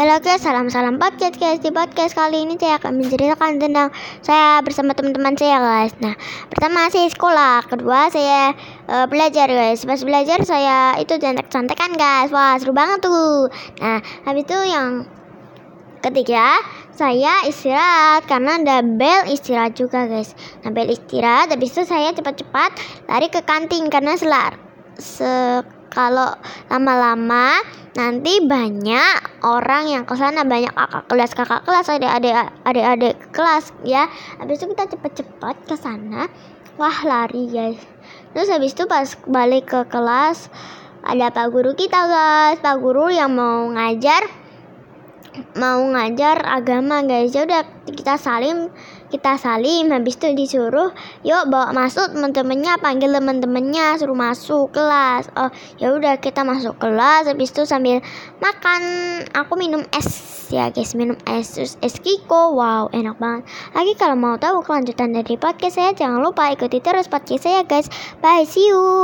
Halo guys, salam-salam podcast guys. Di podcast kali ini saya akan menceritakan tentang saya bersama teman-teman saya guys. Nah, pertama saya sekolah, kedua saya uh, belajar guys. Pas belajar saya itu cantik-cantikan guys. Wah, seru banget tuh. Nah, habis itu yang ketiga saya istirahat karena ada bel istirahat juga guys. Nah, bel istirahat habis itu saya cepat-cepat lari ke kantin karena selar. Se kalau lama-lama nanti banyak orang yang ke sana banyak kakak kelas kakak kelas adik-adik adik-adik kelas ya. Habis itu kita cepet-cepet ke sana. Wah lari guys. Terus habis itu pas balik ke kelas ada pak guru kita guys. Pak guru yang mau ngajar mau ngajar agama guys. Ya udah kita salim kita salim. Habis itu disuruh yuk bawa masuk temen-temennya panggil temen-temennya suruh masuk kelas. Oh ya udah kita masuk kelas. Habis itu sambil makan aku minum es. Ya guys minum es. Terus es kiko. Wow enak banget. Lagi kalau mau tahu kelanjutan dari podcast saya jangan lupa ikuti terus podcast saya guys. Bye see you